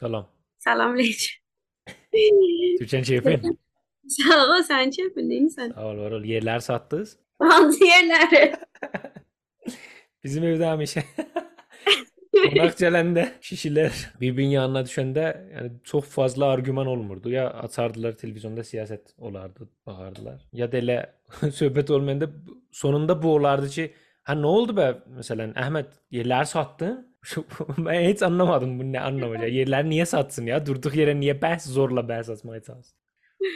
سلام سلام لیج تو چند چیپین؟ Sağ ol sen çöpün değil mi sen? Sağ ol Varol. Yerler sattız. Bazı yerler. Bizim evde Amişe. Konak gelende kişiler birbirinin yanına düşende yani çok fazla argüman olmurdu. Ya atardılar televizyonda siyaset olardı, bağırdılar. Ya dele söhbet olmayanda sonunda bu olardı ki ha ne oldu be mesela Ahmet yerler sattın Mən heç anlamadım bu nə anlama gəlir. Yerləri niyə satsın ya? Durduq yerə niyə bəhs zorla bəhs açmağa çalışsın?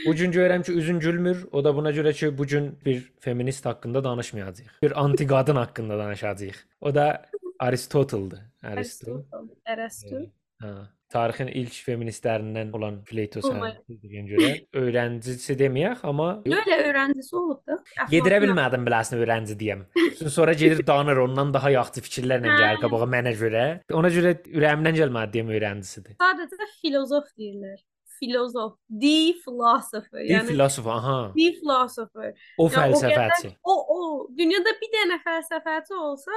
Bu gün görürəm ki, üzün gülmür. O da buna görə ki, bu gün bir feminist haqqında danışmayacağıq. Bir anti qadın haqqında danışacağıq. O da Aristotel'dır. Aristo. Erastu. Ha, tarixin ilk feministlərindən olan Plato sən Olmaz. bildiyinə görə öyrəncisi deməyək, amma Öyle öğrencisi olub da. yedirə bilmədim biləsən öyrənci deyəm. Sonra gedir danır ondan daha yaxşı fikirlərlə gəlir qabağa mənə görə. Ona görə ürəyimdən gəlmədi deyəm öyrəncisidir. Sadece filozof deyirlər. Filozof. The philosopher. Dil Yani filosofu, aha. the philosopher. O o fəlsəfəçi. O, o. Dünyada bir dənə fəlsəfəçi olsa,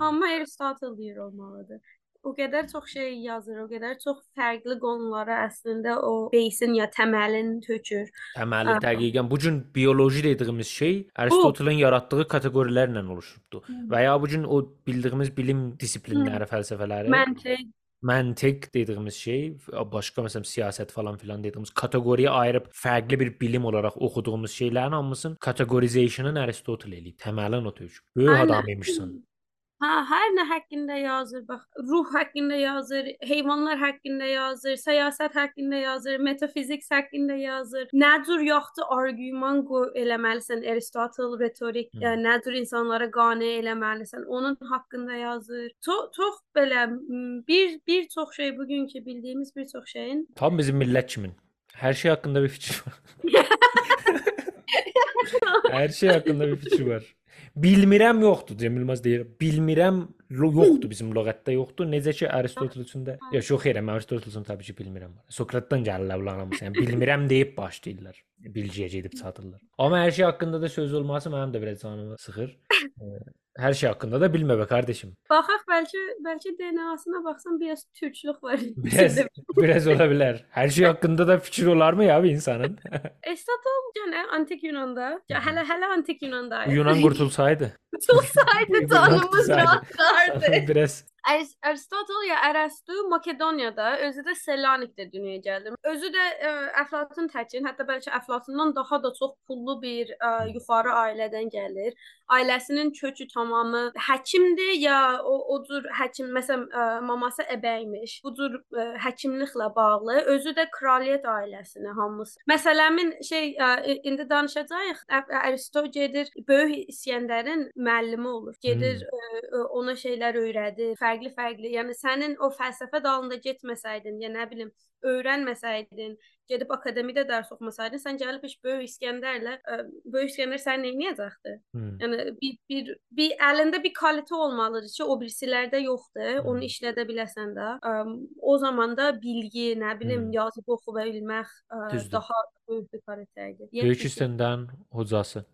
hamı Aristotle deyir olmalıdır. O qədər çox şey yazır, o qədər çox fərqli qonulara əslində o beysin ya təməlini tökür. Təməli Aha. dəqiqən bu gün bioloji dediyimiz şey Aristotelin yaratdığı kateqorilərlə oluşubdu. Və ya bu gün o bildiyimiz bilim disiplinləri, fəlsəfələri Məntiq. Məntiq dediyimiz şey, başqa məsələn siyasət falan filan dediyimiz kateqoriyaya ayırıb fərqli bir bilim olaraq oxuduğumuz şeylərin hamısının categorization'ını Aristotle eləyib. Təmələn o tövcük. Böyük adam imişsən. Ha, hər nə haqqında yazır, bax, ruh haqqında yazır, heyvanlar haqqında yazır, siyasət haqqında yazır, metafizik haqqında yazır. Nə cür yaxşı argüman qoy eləməlisən, Aristotle retorik, Hı. yəni nə cür insanlara qane eləməlisən, onun haqqında yazır. Çox çox belə m, bir bir çox şey bugünkü bildiyimiz bir çox şeyin Tam bizim millət kimin. Hər şey haqqında bir fikir var. Hər şey haqqında bir fikir var. Bilmirəm yoxdur, Cem Yılmaz deyir. Bilmirəm lo- yoxdur bizim lüğətdə yoxdur. Necə ki Aristotel üçün də. Ya yox xeyr, mən Aristotel üçün təbii ki bilmirəm. Sokratdan gəlirlər bunlar hamısı. Yəni bilmirəm deyib başlayırlar. Bilgiyə gedib çatırlar. Amma hər şey haqqında da söz olması mənim də biraz canımı sıxır. Hər şey haqqında da bilmə be kardeşim. baxaq bəlkə bəlkə DNA-sına baxsan biraz türklük var. Biraz biraz ola bilər. Hər şey haqqında da fikir olarmı ya bir insanın? Aristotle gene antik Yunan'da, ya hele hele antik Yunan'da. Yunan qurtulsaydı. Tutulsaydı Yunan tanrımız rahatlardı. biraz Aris- Aristotle ya Arastu Makedonya'da, özü de Selanik'te dünyaya geldi. Özü de e, Əflatun təkin, hətta bəlkə Əflatundan daha da çox pullu bir e, yuxarı ailədən gəlir. Ailəsinin kökü tamamı həkimdir ya o o cür həkim məsələn e, maması əbəymiş. Bu cür e, həkimliklə bağlı, özü də kraliyyət ailəsinə hamısı. Məsələmin şey e, indi danışacağıq. Ə- Aristo gedir böyük İskəndərin müəllimi olur. Gedir e, e, ona şeylər öyrədir, fərqli-fərqli. Yəni sənin o fəlsəfə dalında getməsəydin, ya nə bilim, öyrənməsəydin, gedib akademiyada dərs oxumasaydın, sən gəlib heç böyük İskəndərlə, ə, böyük İskəndər səni nə edəcəkdi? Hmm. Yəni bir bir bir əlində bir kvalitet olmalıdır ki, o birisilərdə yoxdur. Onu Hmm. işlədə biləsən də. Ə, o zaman da bilgi, nə bilim, Hmm. yazıb oxuya bilmək ə, Düzdür. daha böyük bir kvalitetdir. Böyük İskəndərin hocası.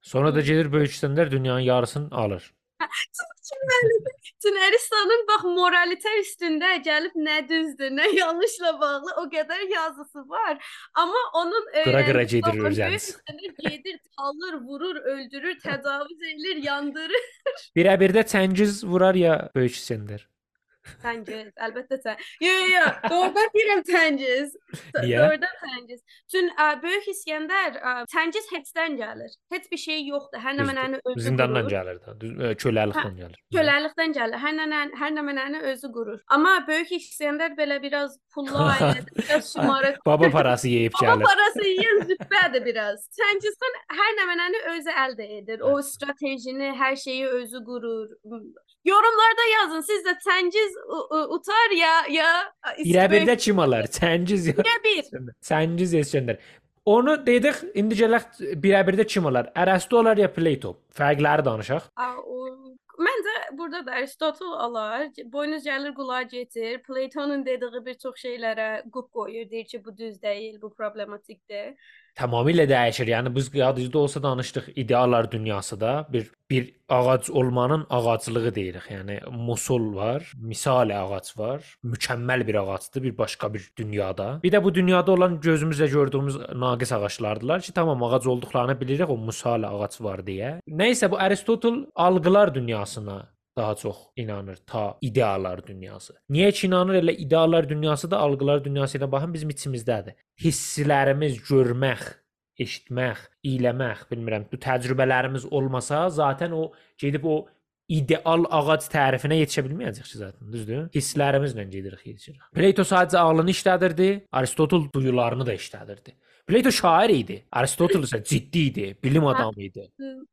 Sonra da gedir Böyük İskəndər dünyanın yarısını alır. Bütün Aristo'nun bax moralite üstündə gəlib nə düzdür, nə yanlışla bağlı o qədər yazısı var. Amma onun Qıra qıra öyrəndiyi gedir İskəndər gedir, alır, vurur, öldürür, təcavüz edir, yandırır. Birə-birdə Çəngiz vurar ya Böyük İskəndər. Təngiz, əlbəttə sən. Yo, yo, yo, doğrudan deyirəm Təngiz. Niyə? Doğrudan Təngiz. Çünki böyük İskəndər ə, Təngiz heçdən gəlir. Heç bir şey yoxdur. Hər nə mənəni özü Zindandan gəlir də. Köləlikdən gəlir. Köləlikdən gəlir. Hər nə hər nə mənəni özü qurur. Amma böyük İskəndər belə biraz pullu ailədə, biraz şımarıq. Baba parası yeyib Baba gəlir. parası yeyən zübbədir biraz. Təngiz xan hər nə mənəni özü əldə edir. O stratejini, hər şeyi özü qurur. Yorumlarda yazın. Siz də u- utar ya ya Birə-birdə kim alar? Çəngiz ya. bir. Çəngiz İskəndər. Onu dedik, indi gələk birə-birdə kim olar? Ərəstu olar ya Plato? Fərqləri danışaq. Məncə burada da Aristotle alar, boynuz gəlir qulağa getir. Platonun dediyi bir çox şeylərə qüq qoyur, deyir ki, bu düz deyil, bu problematikdir. Tamamilə dəyişir. Yəni biz yadınızda olsa danışdıq ideallar dünyasında bir bir ağac olmanın ağaclığı deyirik. Yəni musul var, misal ağac var, mükəmməl bir ağacdır bir başqa bir dünyada. Bir də bu dünyada olan gözümüzlə gördüyümüz naqis ağaclardılar ki, tamam ağac olduqlarını bilirik, o misal ağac var deyə. Nəysə bu Aristotel algılar dünyasına daha çox inanır ta ideallar dünyası. Niyə ki inanır elə ideallar dünyası da algılar dünyası ilə baxın bizim içimizdədir. Hisslərimiz görmək, eşitmək, iyləmək, bilmirəm, bu təcrübələrimiz olmasa, zaten o gedib o ideal ağac tərifinə yetişə bilməyəcək ki, zaten, düzdür? Hisslərimizlə gedirik, yetişirik. Plato sadəcə ağlını işlədirdi, Aristotel duyularını da işlədirdi. Plato şair idi, Aristotel isə ciddi idi, bilim adamı idi.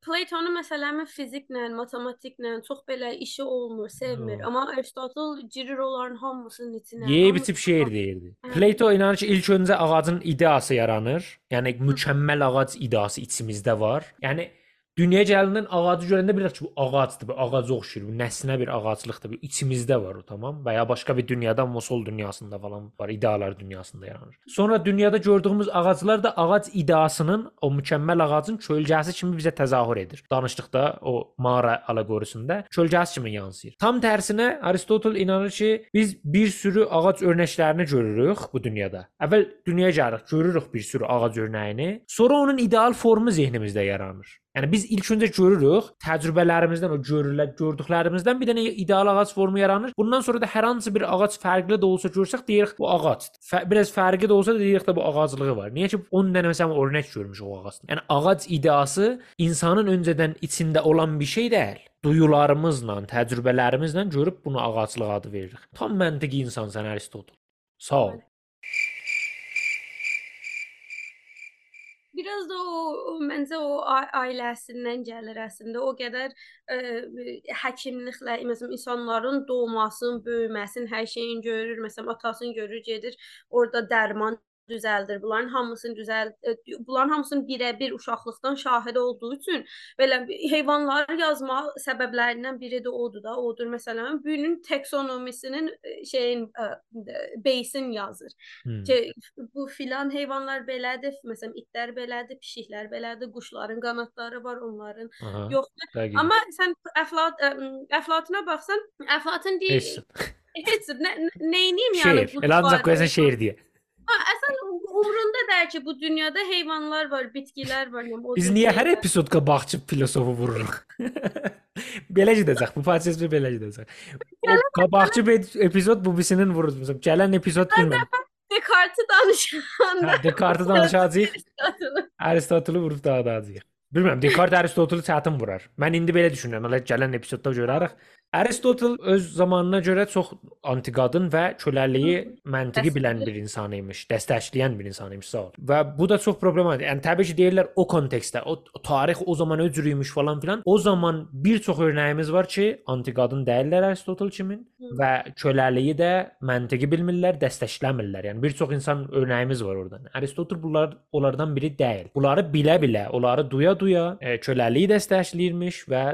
Platonun məsələn fiziklə, matematiklə çox belə işi olmur, sevmir. Yo. Amma Aristotel girir onların hamısının içinə. Yeyib içib şeir deyirdi. Hə. Plato inanır ki, ilk öncə ağacın ideası yaranır. Yəni mükəmməl ağac ideası içimizdə var. Yəni dünyaya gələndən ağacı görəndə bilirik ki, bu ağacdır, bu ağaca oxşuyur, bu nəsnə bir ağaclıqdır, bu içimizdə var o, tamam? Və ya başqa bir dünyada, Mosol dünyasında falan var, idealar dünyasında yaranır. Sonra dünyada gördüyümüz ağaclar da ağac ideasının, o mükəmməl ağacın kölgəsi kimi bizə təzahür edir. Danışdıqda o mağara alleqorisində kölgəsi kimi yansıyır. Tam tərsinə Aristotel inanır ki, biz bir sürü ağac örnəklərini görürük bu dünyada. Əvvəl dünyaya gəlirik, görürük bir sürü ağac örnəyini, sonra onun ideal formu zehnimizdə yaranır. Yəni biz ilk öncə görürük, təcrübələrimizdən, o görürlər, gördüklərimizdən bir dənə ideal ağac formu yaranır. Bundan sonra da hər hansı bir ağac fərqli də olsa görsək deyirik bu ağacdır. Fə biraz fərqi də olsa deyirik də bu ağaclığı var. Niyə ki 10 dənə məsələn örnək görmüş o ağacdan. Yəni ağac ideası insanın öncədən içində olan bir şey deyil. Duyularımızla, təcrübələrimizlə görüb bunu ağaclıq adı veririk. Tam məntiqi insansan Aristotel. Sağ ol. Biraz da o, o məncə o ailəsindən gəlir əslində. O qədər ə, həkimliklə, məsələn, insanların doğmasın, böyüməsin, hər şeyin görür. Məsələn, atasını görür, gedir, orada dərman düzəldir. Bunların hamısını düzəld bunların hamısının birə-bir uşaqlıqdan şahid olduğu üçün belə heyvanları yazma səbəblərindən biri də odur da, odur məsələn, büyünün taksonomisinin ə, şeyin ə, beysin yazır. Hmm. ki bu filan heyvanlar belədir, məsələn itlər belədir, pişiklər belədir, quşların qanadları var, onların Aha. yoxdur. Dəqiq. Amma sən Əflat ə, Əflatuna baxsan, Əflatun deyir, Heç. heç nə nə edeyim yəni Şeir. Elə ancaq qoyasan şeir deyə. Ha, əsən umrunda deyil ki, bu dünyada heyvanlar var, bitkilər var, yəni o Biz cür niyə hər şeylər. epizodqa bağçı filosofu vururuq? belə gedəcək. Bu podkast belə gedəcək. O qabaqçı bir epizod bu birisinin vururuz. Məsələn, gələn epizod bilmirəm. Descartes danışanda. Hə, Descartes danışacağıq. Aristotelu vurub dağıdacağıq. Bilmirəm, Descartes Aristotelu çətin vurar. Mən indi belə düşünürəm. Elə gələn epizodda görərik. Aristotel öz zamanına görə çox antiqadın və köləliyi məntiqi bilən bir insan imiş, dəstəkləyən bir insan imiş, sağ ol. Və bu da çox problematik. Yəni təbii ki, deyirlər o kontekstdə, o, o tarix o zaman öz cürüymüş falan filan. O zaman bir çox örnəyimiz var ki, antiqadın deyirlər Aristotel kimi və köləliyi də məntiqi bilmirlər, dəstəkləmirlər. Yəni bir çox insan örnəyimiz var oradan. Aristotel bunlar onlardan biri deyil. Bunları bilə-bilə, onları duya-duya e, köləliyi dəstəkləyirmiş və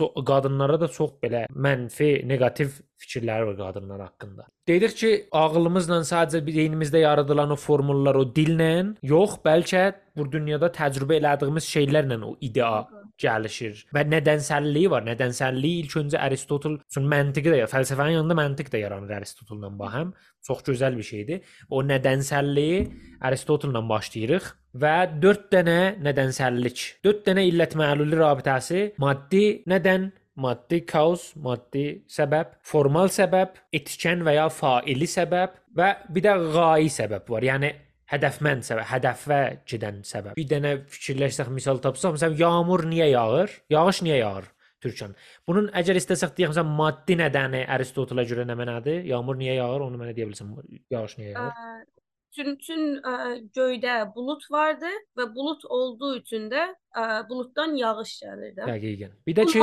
çox qadınlara da çox belə mənfi, neqativ fikirləri var qadınlar haqqında. Deyirik ki, ağlımızla sadəcə beynimizdə yaradılan o formullar o dillə yox, bəlkə bu dünyada təcrübə elədiyimiz şeylərlə o idea gəlişir. Və nədənsəlliyi var. Nədənsəlliyi ilk öncə Aristotel üçün məntiqi də, fəlsəfənin yanında məntiq də yaranır Aristotellə baxım. Çox gözəl bir şeydir. O nədənsəlliyi Aristotellə başlayırıq və 4 dənə nədənsəllik, 4 dənə illət məlulli rabitəsi maddi nədən maddi kauz, maddi səbəb, formal səbəb, etken və ya faili səbəb və bir də ğai səbəb var. Yəni hədəfmənd səbəb, hədəfə gedən səbəb. Bir dənə fikirləşsək, misal tapsaq, məsələn, yağmur niyə yağır? Yağış niyə yağır? Türkçən. Bunun əgər istəsək deyək məsələn maddi nədəni Aristotelə görə nə mənadır? Yağmur niyə yağır? Onu mənə deyə bilirsən. Yağış niyə yağır? Ə, Çün, çün ə, göydə bulut vardı və bulut olduğu üçün də ə, buluddan yağış gəlir də. Dəqiqən. Bir də ki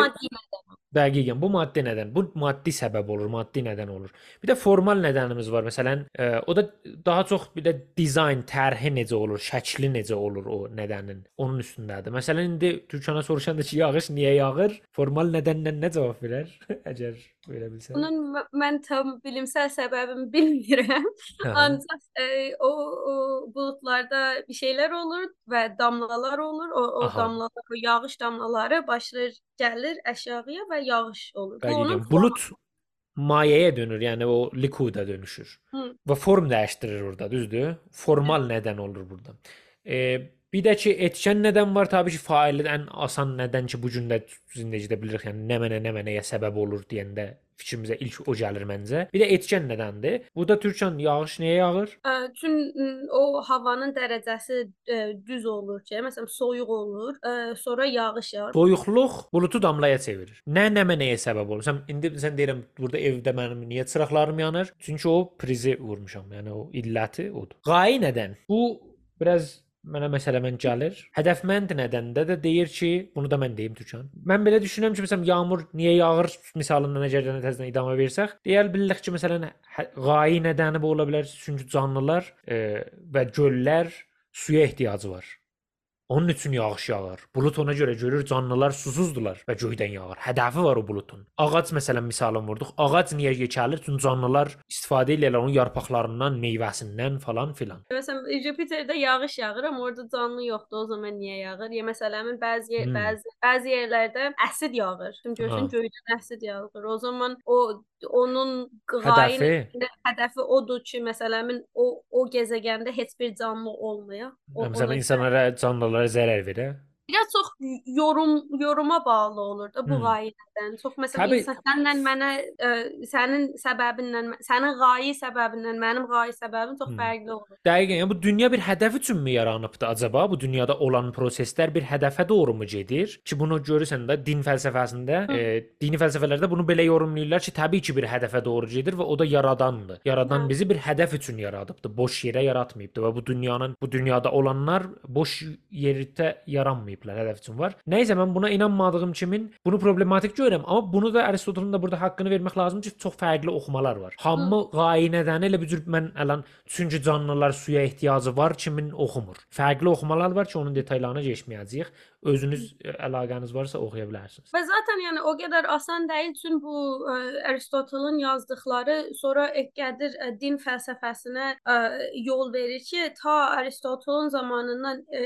Dəqiqən. Bu maddi nədən? Bu maddi səbəb olur, maddi nədən olur. Bir də formal nədənimiz var. Məsələn, ə, o da daha çox bir də dizayn, tərhi necə olur, şəkli necə olur o nədənin. Onun üstündədir. Məsələn, indi Türkana soruşanda ki, yağış niyə yağır? Formal nədənlə nə cavab verər? Əgər Belə bilsən. Bunun mən tam bilimsel səbəbini bilmirəm. Ancaq e, o, o bulutlarda bir şeyler olur ve damlalar olur. O, o Aha. Damlalar, o yağış damlaları başlar gəlir aşağıya və yağış olur. Bu onun Qəliqən. Bulut mayəyə dönür, yəni o likuda dönüşür. Hı. Və form dəyişdirir orada, düzdür? Formal nədən olur burada. E, bir də ki, etken nədən var? Təbii ki, faili ən asan nədən ki, bu gün də zindəcidə bilirik, yəni nə mənə, nə mənəyə səbəb olur deyəndə fikrimizə ilk o gəlir məncə. Bir də etken nədəndir? Burada Türkan yağış nəyə yağır? Ə, Çün m, o havanın dərəcəsi ə, düz olur ki, məsələn soyuq olur, ə, sonra yağış yağır. Soyuqluq bulutu damlaya çevirir. Nə nə mənəyə səbəb olur? Sən indi sən deyirəm burada evdə mənim niyə çıraqlarım yanır? Çünki o prizi vurmuşam. Yəni o illəti odur. Qayi nədən? Bu biraz mənə məsələmən gəlir. Hədəfmənd nədəndə də deyir ki, bunu da mən deyim Türkan. Mən belə düşünürəm ki, məsələn yağmur niyə yağır misalından əgər təzədən idamə versək, deyəl bilirik ki, məsələn hə- qayi nədəni bu ola bilər çünki canlılar e, və göllər suya ehtiyacı var. Onun üçün yağış yağır. Bulut ona görə görür canlılar susuzdular və göydən yağır. Hədəfi var o buludun. Ağac məsələn misalını vurduq. Ağac niyə yekəlir? Çünki canlılar istifadə edirlər onun yarpaqlarından, meyvəsindən falan filan. Məsələn Jüpiterdə yağış yağır, amma orada canlı yoxdur. O zaman niyə yağır? Ya məsələn bəzi yer- Hmm. bəzi bəzi yerlərdə əsid yağır. Şimdi görsən Ha. göydən əsid yağır. O zaman o onun Hədəfi qayin hədəfi odur ki, məsələn o o gezegəndə heç bir canlı olmaya. O, məsələn insanlara, canlılara zərər verə. Biraz çox yorum yoruma bağlı olur da bu Hmm. qayədən. Çox məsələn Təbii. insan sənlə mənə ə, sənin səbəbinlə, sənin qayi səbəbindən mənim qayi səbəbim çox Hmm. fərqli olur. Dəqiqən, yəni bu dünya bir hədəf üçünmü yaranıbdı acaba? Bu dünyada olan proseslər bir hədəfə doğru mu gedir? Ki bunu görürsən də din fəlsəfəsində, Hı. e, dini fəlsəfələrdə bunu belə yorumlayırlar ki, təbii ki bir hədəfə doğru gedir və o da yaradandır. Yaradan Hı. bizi bir hədəf üçün yaradıbdı, boş yerə yaratmayıbdı və bu dünyanın, bu dünyada olanlar boş yerdə yaranmayıblar, hədəf üçün var. Nəysə mən buna inanmadığım kimin bunu problematik görürəm, amma bunu da Aristotelin də burada haqqını vermək lazımdır ki, çox fərqli oxumalar var. Hamı qayinədən elə bir cür mən əlan çünki canlılar suya ehtiyacı var kimin oxumur. Fərqli oxumalar var ki, onun detallarına keçməyəcəyik. Özünüz ə, əlaqəniz varsa oxuya bilərsiniz. Və zaten yəni o qədər asan deyil çünki bu ə, Aristotelin yazdıqları sonra e, gəlir ə, din fəlsəfəsinə ə, yol verir ki, ta Aristotelin zamanından ə,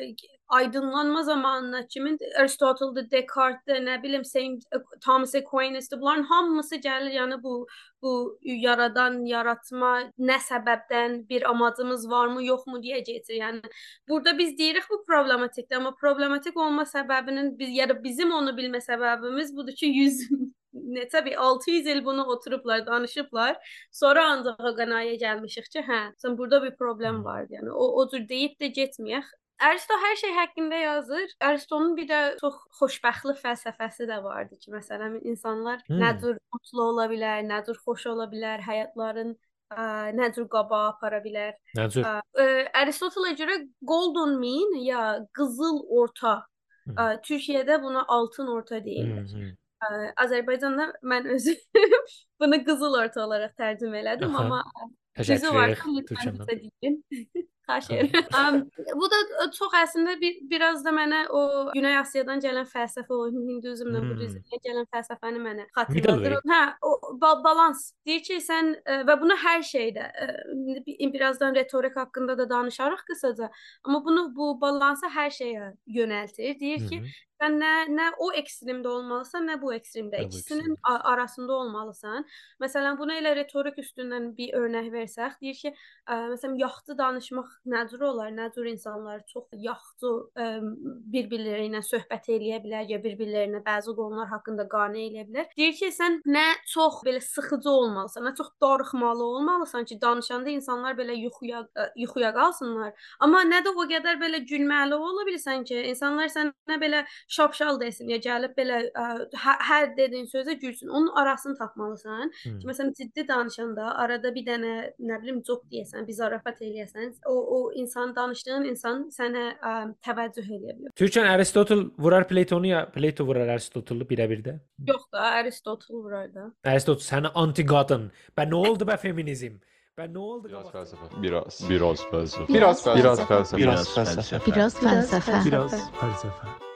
aydınlanma zamanına kimin Aristotel'də, Descartes-də, nə bilim Saint Thomas Aquinas-da bunların hamısı gəlir yəni bu bu yaradan, yaratma nə səbəbdən bir amacımız varmı, yoxmu deyə keçir. Yəni burada biz deyirik bu problematikdir, amma problematik olma səbəbinin biz ya da bizim onu bilmə səbəbimiz budur ki 100 ne tabii 600 il bunu oturublar, danışıblar. Sonra ancaq o qanaya gəlmişik ki, hə, sən burada bir problem var. Yəni o o cür deyib də getməyək. Aristo hər şey haqqında yazır. Aristo'nun bir də çox xoşbəxtlik fəlsəfəsi də vardı ki, məsələn, insanlar Hmm. nə cür mutlu ola bilər, nə cür xoş ola bilər, həyatların ə, nə cür qabağa apara bilər. Nə cür? Ə, ə, Aristotelə görə golden mean ya qızıl orta. Hı. Ə, Türkiyədə buna altın orta Hı, deyirlər. hı. Ə, Azərbaycanda mən özüm bunu qızıl orta olaraq tərcümə elədim, Aha. amma Təşəkkür edirik deyin. Xahiş. Am, Bu da çox əslində bir biraz da mənə o Güney Asiyadan gələn fəlsəfə, o Hinduzmla Hmm. Budizmə gələn fəlsəfəni mənə xatırladır. Hə, o ba- balans. Deyir ki, sən ə, və bunu hər şeydə ə, bir- birazdan retorik haqqında da danışarıq qısaca. Amma bunu bu balansı hər şeyə yönəltir. Deyir ki, -hı. sən nə nə o ekstremdə olmalısan, nə bu ekstremdə. İkisinin arasında olmalısan. Məsələn, bunu elə retorik üstündən bir örnək versək, deyir ki, ə, məsələn, yaxşı danışmaq nə cür olar? Nə cür insanlar çox yaxşı ə, bir-birləri ilə söhbət eləyə bilər ya bir-birlərinə bəzi qonular haqqında qane eləyə bilər. Deyir ki, sən nə çox belə sıxıcı olmalısan, nə çox darıxmalı olmalısan ki, danışanda insanlar belə yuxuya ə, yuxuya qalsınlar. Amma nə də o qədər belə gülməli ola bilirsən ki, insanlar sənə belə şapşal desin ya gəlib belə ə, hə- hər dediyin sözə gülsün. Onun arasını tapmalısan. Hı. Ki, Məsələn, ciddi danışanda arada bir dənə nə bilim joke deyəsən, bir zarafat eləyəsən, o o insan danışdığın insan sənə ə, təvəccüh edə bilər. Türkan Aristotel vurar Platonu ya Plato vurar Aristotelu birə-birdə. Yox da, Aristotel var da. Aristotel sənə anti qadın. Bə nə oldu bə feminizm? Bə nə oldu Biraz qabaqda? felsefe. Biraz. Biraz felsefe. Biraz felsefe. Biraz felsefe. Biraz felsefe. Biraz fəlsəfə. Biraz felsefe.